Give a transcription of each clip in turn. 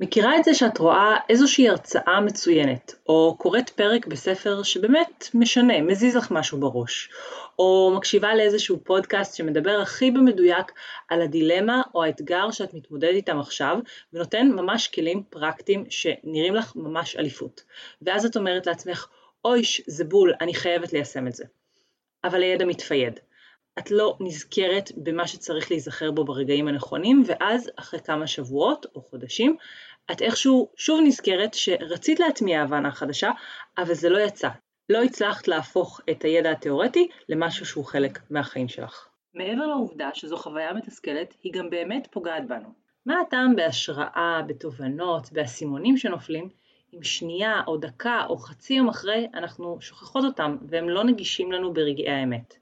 מכירה את זה שאת רואה איזושהי הרצאה מצוינת, או קוראת פרק בספר שבאמת משנה, מזיז לך משהו בראש, או מקשיבה לאיזשהו פודקאסט שמדבר הכי במדויק על הדילמה או האתגר שאת מתמודדת איתם עכשיו, ונותן ממש כלים פרקטיים שנראים לך ממש אליפות. ואז את אומרת לעצמך, אויש, זה בול, אני חייבת ליישם את זה. אבל הידע מתפייד. את לא נזכרת במה שצריך להיזכר בו ברגעים הנכונים, ואז אחרי כמה שבועות או חודשים, את איכשהו שוב נזכרת שרצית להטמיע הבנה חדשה, אבל זה לא יצא. לא הצלחת להפוך את הידע התאורטי למשהו שהוא חלק מהחיים שלך. מעבר לעובדה שזו חוויה מתסכלת, היא גם באמת פוגעת בנו. מה הטעם בהשראה, בתובנות, באסימונים שנופלים, אם שנייה או דקה או חצי יום אחרי אנחנו שוכחות אותם והם לא נגישים לנו ברגעי האמת.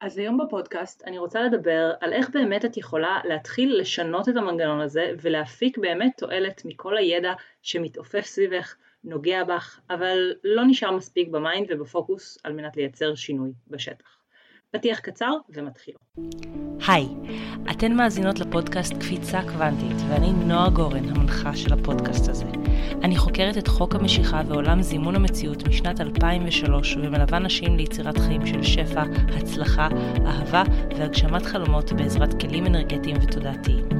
אז היום בפודקאסט אני רוצה לדבר על איך באמת את יכולה להתחיל לשנות את המנגנון הזה ולהפיק באמת תועלת מכל הידע שמתעופף סביבך, נוגע בך, אבל לא נשאר מספיק ב mind ובפוקוס על מנת לייצר שינוי בשטח. פתיח קצר ומתחיל. היי, אתן מאזינות לפודקאסט קפיצה קוונטית, ואני נועה גורן, המנחה של הפודקאסט הזה. אני חוקרת את חוק המשיכה ועולם זימון המציאות משנת 2003, ומלווה נשים ליצירת חיים של שפע, הצלחה, אהבה והגשמת חלומות בעזרת כלים אנרגטיים ותודעתיים.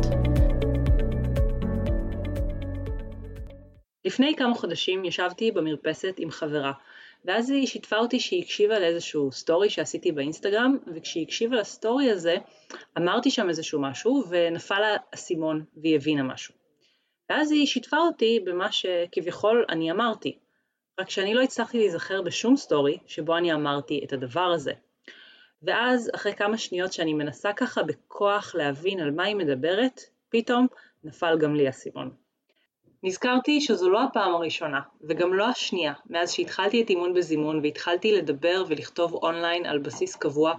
לפני כמה חודשים ישבתי במרפסת עם חברה, ואז היא שיתפה אותי שהיא הקשיבה לאיזשהו סטורי שעשיתי באינסטגרם, וכשהיא הקשיבה לסטורי הזה, אמרתי שם איזשהו משהו, ונפל לה אסימון והיא הבינה משהו. ואז היא שיתפה אותי במה שכביכול אני אמרתי, רק שאני לא הצלחתי להיזכר בשום סטורי שבו אני אמרתי את הדבר הזה. ואז אחרי כמה שניות שאני מנסה ככה בכוח להבין על מה היא מדברת, פתאום נפל גם לי אסימון. נזכרתי שזו לא הפעם הראשונה, וגם לא השנייה, מאז שהתחלתי את אימון בזימון והתחלתי לדבר ולכתוב אונליין על בסיס קבוע,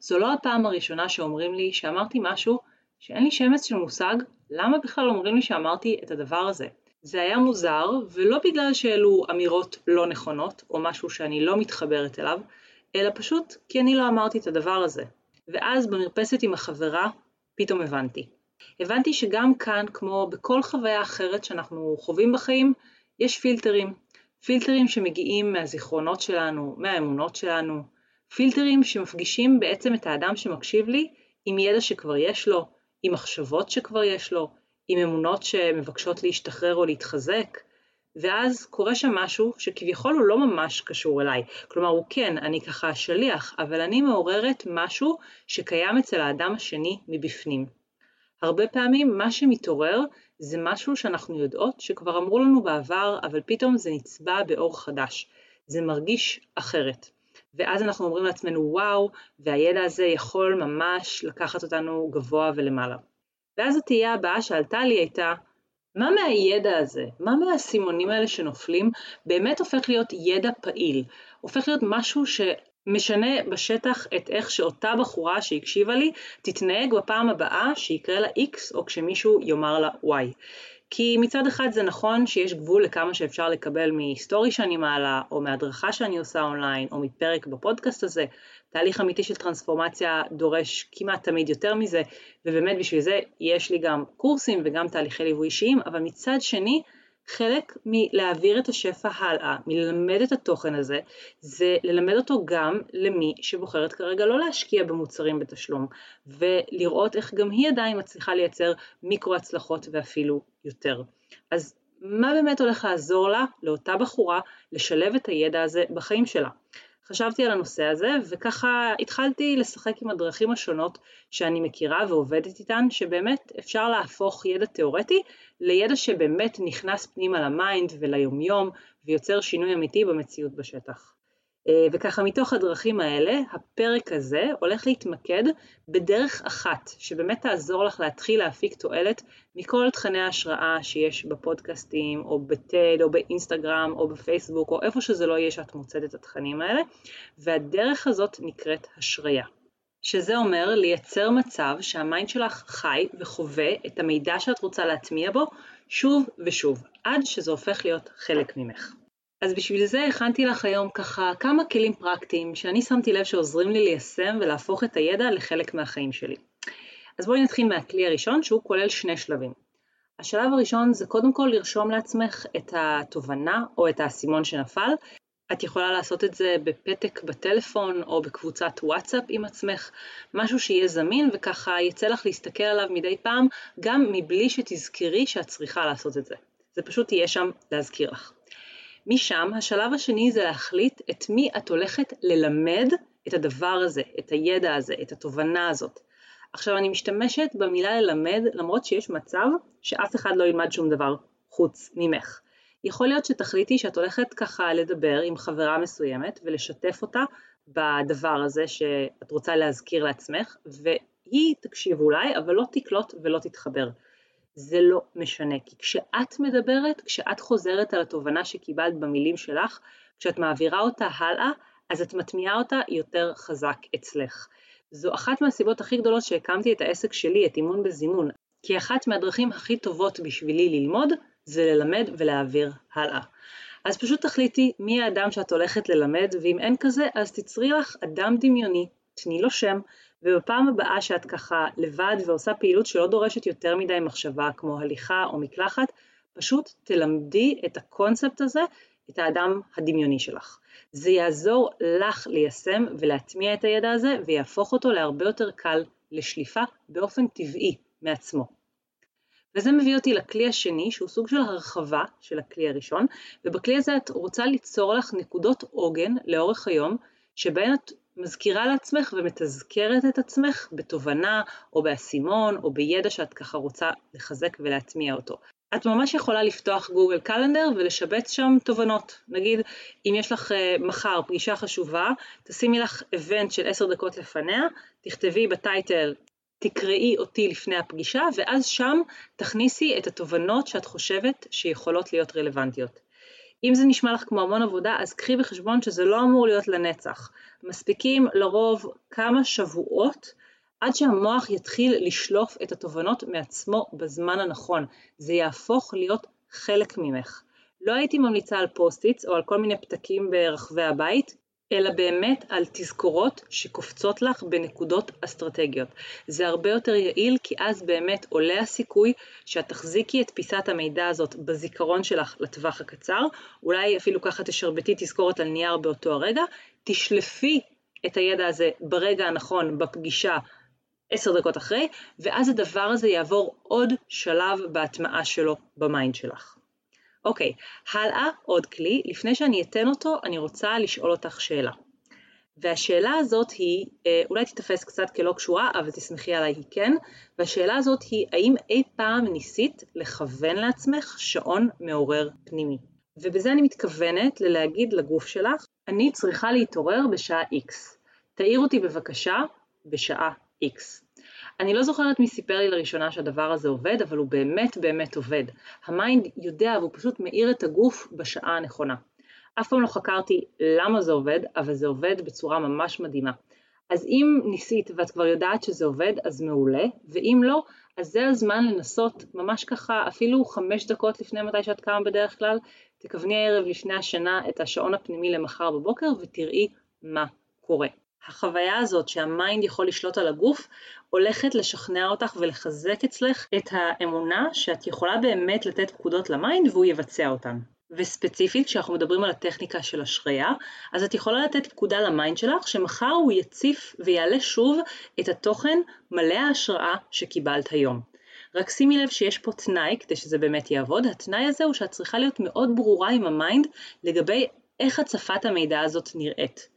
זו לא הפעם הראשונה שאומרים לי שאמרתי משהו שאין לי שמץ של מושג למה בכלל אומרים לי שאמרתי את הדבר הזה. זה היה מוזר, ולא בגלל שאלו אמירות לא נכונות, או משהו שאני לא מתחברת אליו, אלא פשוט כי אני לא אמרתי את הדבר הזה. ואז במרפסת עם החברה, פתאום הבנתי. הבנתי שגם כאן, כמו בכל חוויה אחרת שאנחנו חווים בחיים, יש פילטרים. פילטרים שמגיעים מהזיכרונות שלנו, מהאמונות שלנו, פילטרים שמפגישים בעצם את האדם שמקשיב לי עם ידע שכבר יש לו, עם מחשבות שכבר יש לו, עם אמונות שמבקשות להשתחרר או להתחזק, ואז קורה שם משהו שכביכול הוא לא ממש קשור אליי. כלומר, הוא כן, אני ככה שליח, אבל אני מעוררת משהו שקיים אצל האדם השני מבפנים. הרבה פעמים מה שמתעורר זה משהו שאנחנו יודעות שכבר אמרו לנו בעבר, אבל פתאום זה נצבע באור חדש. זה מרגיש אחרת. ואז אנחנו אומרים לעצמנו וואו, והידע הזה יכול ממש לקחת אותנו גבוה ולמעלה. ואז התהייה הבאה שעלתה לי הייתה, מה מהידע הזה, מה מהאסימונים האלה שנופלים, באמת הופך להיות ידע פעיל, הופך להיות משהו. משנה בשטח את איך שאותה בחורה שהקשיבה לי תתנהג בפעם הבאה שיקרה לה X או כשמישהו יאמר לה Y. כי מצד אחד זה נכון שיש גבול לכמה שאפשר לקבל מהיסטורי שאני מעלה, או מהדרכה שאני עושה אונליין, או מפרק בפודקאסט הזה. תהליך אמיתי של טרנספורמציה דורש כמעט תמיד יותר מזה, ובאמת בשביל זה יש לי גם קורסים וגם תהליכי ליווי אישיים, אבל מצד שני, חלק מלהעביר את השפע הלאה, מללמד את התוכן הזה, זה ללמד אותו גם למי שבוחרת כרגע לא להשקיע במוצרים בתשלום, ולראות איך גם היא עדיין מצליחה לייצר מיקרו הצלחות ואפילו יותר. אז מה באמת הולך לעזור לה, לאותה בחורה, לשלב את הידע הזה בחיים שלה? חשבתי על הנושא הזה וככה התחלתי לשחק עם הדרכים השונות שאני מכירה ועובדת איתן שבאמת אפשר להפוך ידע תיאורטי לידע שבאמת נכנס פנימה ל mind וליומיום ויוצר שינוי אמיתי במציאות בשטח. אה, וככה מתוך הדרכים האלה, הפרק הזה הולך להתמקד בדרך אחת, שבאמת תעזור לך להתחיל להפיק תועלת מכל תכני ההשראה שיש בפודקאסטים, או ב TED, או באינסטגרם, או בפייסבוק, או איפה שזה לא יהיה שאת מוצאת את התכנים האלה, והדרך הזאת נקראת השריה. שזה אומר לייצר מצב שהמיינד שלך חי וחווה את המידע שאת רוצה להטמיע בו שוב ושוב, עד שזה הופך להיות חלק ממך. אז בשביל זה הכנתי לך היום ככה כמה כלים פרקטיים שאני שמתי לב שעוזרים לי ליישם ולהפוך את הידע לחלק מהחיים שלי. אז בואי נתחיל מהכלי הראשון שהוא כולל שני שלבים. השלב הראשון זה קודם כל לרשום לעצמך את התובנה או את האסימון שנפל. את יכולה לעשות את זה בפתק בטלפון או בקבוצת וואטסאפ עם עצמך, משהו שיהיה זמין וככה יצא לך להסתכל עליו מדי פעם גם מבלי שתזכרי שאת צריכה לעשות את זה. זה פשוט יהיה שם להזכיר לך. משם השלב השני זה להחליט את מי את הולכת ללמד את הדבר הזה, את הידע הזה, את התובנה הזאת. עכשיו אני משתמשת במילה ללמד למרות שיש מצב שאף אחד לא ילמד שום דבר חוץ ממך. יכול להיות שתחליטי שאת הולכת ככה לדבר עם חברה מסוימת ולשתף אותה בדבר הזה שאת רוצה להזכיר לעצמך והיא תקשיב אולי אבל לא תקלוט ולא תתחבר. זה לא משנה, כי כשאת מדברת, כשאת חוזרת על התובנה שקיבלת במילים שלך, כשאת מעבירה אותה הלאה, אז את מטמיעה אותה יותר חזק אצלך. זו אחת מהסיבות הכי גדולות שהקמתי את העסק שלי, את אימון בזימון, כי אחת מהדרכים הכי טובות בשבילי ללמוד, זה ללמד ולהעביר הלאה. אז פשוט תחליטי מי האדם שאת הולכת ללמד, ואם אין כזה, אז תצרי לך אדם דמיוני, תני לו שם, ובפעם הבאה שאת ככה לבד ועושה פעילות שלא דורשת יותר מדי מחשבה כמו הליכה או מקלחת, פשוט תלמדי את הקונספט הזה, את האדם הדמיוני שלך. זה יעזור לך ליישם ולהטמיע את הידע הזה ויהפוך אותו להרבה יותר קל לשליפה באופן טבעי מעצמו. וזה מביא אותי לכלי השני שהוא סוג של הרחבה של הכלי הראשון ובכלי הזה את רוצה ליצור לך נקודות עוגן לאורך היום שבהן את מזכירה לעצמך ומתזכרת את עצמך בתובנה או באסימון או בידע שאת ככה רוצה לחזק ולהטמיע אותו. את ממש יכולה לפתוח גוגל קלנדר ולשבץ שם תובנות. נגיד, אם יש לך uh, מחר פגישה חשובה, תשימי לך איבנט של עשר דקות לפניה, תכתבי בטייטל תקראי אותי לפני הפגישה, ואז שם תכניסי את התובנות שאת חושבת שיכולות להיות רלוונטיות. אם זה נשמע לך כמו המון עבודה, אז קחי בחשבון שזה לא אמור להיות לנצח. מספיקים לרוב כמה שבועות עד שהמוח יתחיל לשלוף את התובנות מעצמו בזמן הנכון. זה יהפוך להיות חלק ממך. לא הייתי ממליצה על post-its או על כל מיני פתקים ברחבי הבית, אלא באמת על תזכורות שקופצות לך בנקודות אסטרטגיות. זה הרבה יותר יעיל כי אז באמת עולה הסיכוי שאת תחזיקי את פיסת המידע הזאת בזיכרון שלך לטווח הקצר, אולי אפילו ככה תשרבטי תזכורת על נייר באותו הרגע, תשלפי את הידע הזה ברגע הנכון בפגישה עשר דקות אחרי, ואז הדבר הזה יעבור עוד שלב בהטמעה שלו ב mind שלך. אוקיי, הלאה עוד כלי, לפני שאני אתן אותו אני רוצה לשאול אותך שאלה. והשאלה הזאת היא, אה, אולי תתפס קצת כלא קשורה, אבל תסמכי עליי היא כן, והשאלה הזאת היא, האם אי פעם ניסית לכוון לעצמך שעון מעורר פנימי? ובזה אני מתכוונת ללהגיד לגוף שלך, אני צריכה להתעורר בשעה X. תעיר אותי בבקשה בשעה X. אני לא זוכרת מי סיפר לי לראשונה שהדבר הזה עובד, אבל הוא באמת באמת עובד. ה mind יודע והוא פשוט מעיר את הגוף בשעה הנכונה. אף פעם לא חקרתי למה זה עובד, אבל זה עובד בצורה ממש מדהימה. אז אם ניסית ואת כבר יודעת שזה עובד, אז מעולה, ואם לא, אז זה הזמן לנסות ממש ככה, אפילו חמש דקות לפני מתי שאת קמה בדרך כלל, תכווני הערב לפני השינה את השעון הפנימי למחר בבוקר ותראי מה קורה. החוויה הזאת שה mind יכול לשלוט על הגוף הולכת לשכנע אותך ולחזק אצלך את האמונה שאת יכולה באמת לתת פקודות ל mind והוא יבצע אותן. וספציפית כשאנחנו מדברים על הטכניקה של השריה, אז את יכולה לתת פקודה ל mind שלך שמחר הוא יציף ויעלה שוב את התוכן מלא ההשראה שקיבלת היום. רק שימי לב שיש פה תנאי כדי שזה באמת יעבוד, התנאי הזה הוא שאת צריכה להיות מאוד ברורה עם ה mind לגבי איך הצפת המידע הזאת נראית.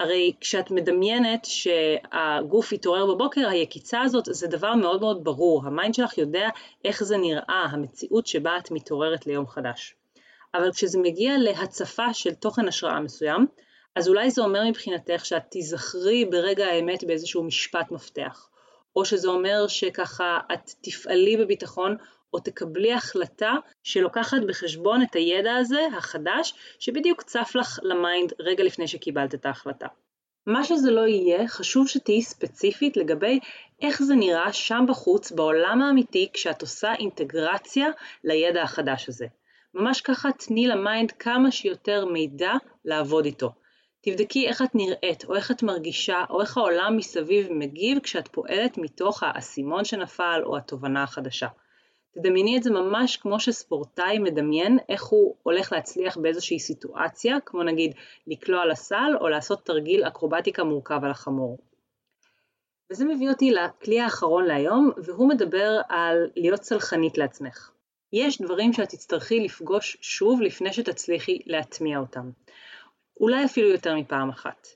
הרי כשאת מדמיינת שהגוף יתעורר בבוקר, היקיצה הזאת זה דבר מאוד מאוד ברור, ה mind שלך יודע איך זה נראה, המציאות שבה את מתעוררת ליום חדש. אבל כשזה מגיע להצפה של תוכן השראה מסוים, אז אולי זה אומר מבחינתך שאת תיזכרי ברגע האמת באיזשהו משפט מפתח, או שזה אומר שככה את תפעלי בביטחון או תקבלי החלטה שלוקחת בחשבון את הידע הזה, החדש, שבדיוק צף לך ל mind רגע לפני שקיבלת את ההחלטה. מה שזה לא יהיה, חשוב שתהיי ספציפית לגבי איך זה נראה שם בחוץ, בעולם האמיתי, כשאת עושה אינטגרציה לידע החדש הזה. ממש ככה תני ל mind כמה שיותר מידע לעבוד איתו. תבדקי איך את נראית, או איך את מרגישה, או איך העולם מסביב מגיב כשאת פועלת מתוך האסימון שנפל או התובנה החדשה. תדמייני את זה ממש כמו שספורטאי מדמיין איך הוא הולך להצליח באיזושהי סיטואציה, כמו נגיד לקלוע לסל או לעשות תרגיל אקרובטיקה מורכב על החמור. וזה מביא אותי לכלי האחרון להיום, והוא מדבר על להיות סלחנית לעצמך. יש דברים שאת תצטרכי לפגוש שוב לפני שתצליחי להטמיע אותם. אולי אפילו יותר מפעם אחת.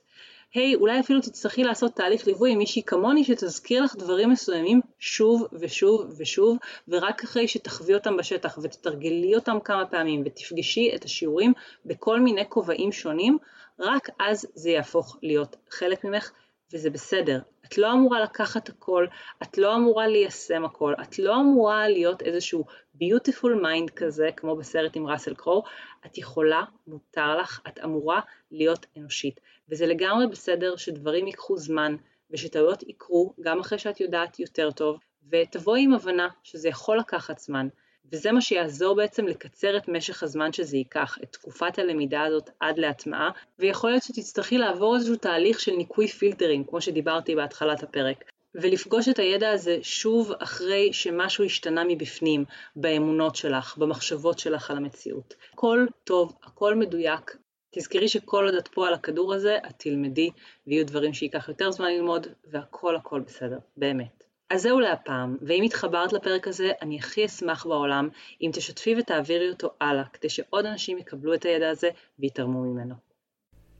היי, hey, אולי אפילו תצטרכי לעשות תהליך ליווי עם מישהי כמוני שתזכיר לך דברים מסוימים שוב ושוב ושוב, ורק אחרי שתחווי אותם בשטח ותתרגלי אותם כמה פעמים ותפגשי את השיעורים בכל מיני כובעים שונים, רק אז זה יהפוך להיות חלק ממך וזה בסדר. את לא אמורה לקחת הכל, את לא אמורה ליישם הכל, את לא אמורה להיות איזשהו beautiful mind כזה, כמו בסרט עם ראסל קרו, את יכולה, מותר לך, את אמורה להיות אנושית. וזה לגמרי בסדר שדברים ייקחו זמן, ושטעויות יקרו גם אחרי שאת יודעת יותר טוב, ותבואי עם הבנה שזה יכול לקחת זמן, וזה מה שיעזור בעצם לקצר את משך הזמן שזה ייקח, את תקופת הלמידה הזאת עד להטמעה, ויכול להיות שתצטרכי לעבור איזשהו תהליך של ניקוי פילטרים, כמו שדיברתי בהתחלת הפרק. ולפגוש את הידע הזה שוב אחרי שמשהו השתנה מבפנים, באמונות שלך, במחשבות שלך על המציאות. הכל טוב, הכל מדויק. תזכרי שכל עוד את פה על הכדור הזה, את תלמדי, ויהיו דברים שייקח יותר זמן ללמוד, והכל הכל בסדר, באמת. אז זהו להפעם, ואם התחברת לפרק הזה, אני הכי אשמח בעולם אם תשתפי ותעבירי אותו הלאה, כדי שעוד אנשים יקבלו את הידע הזה ויתרמו ממנו.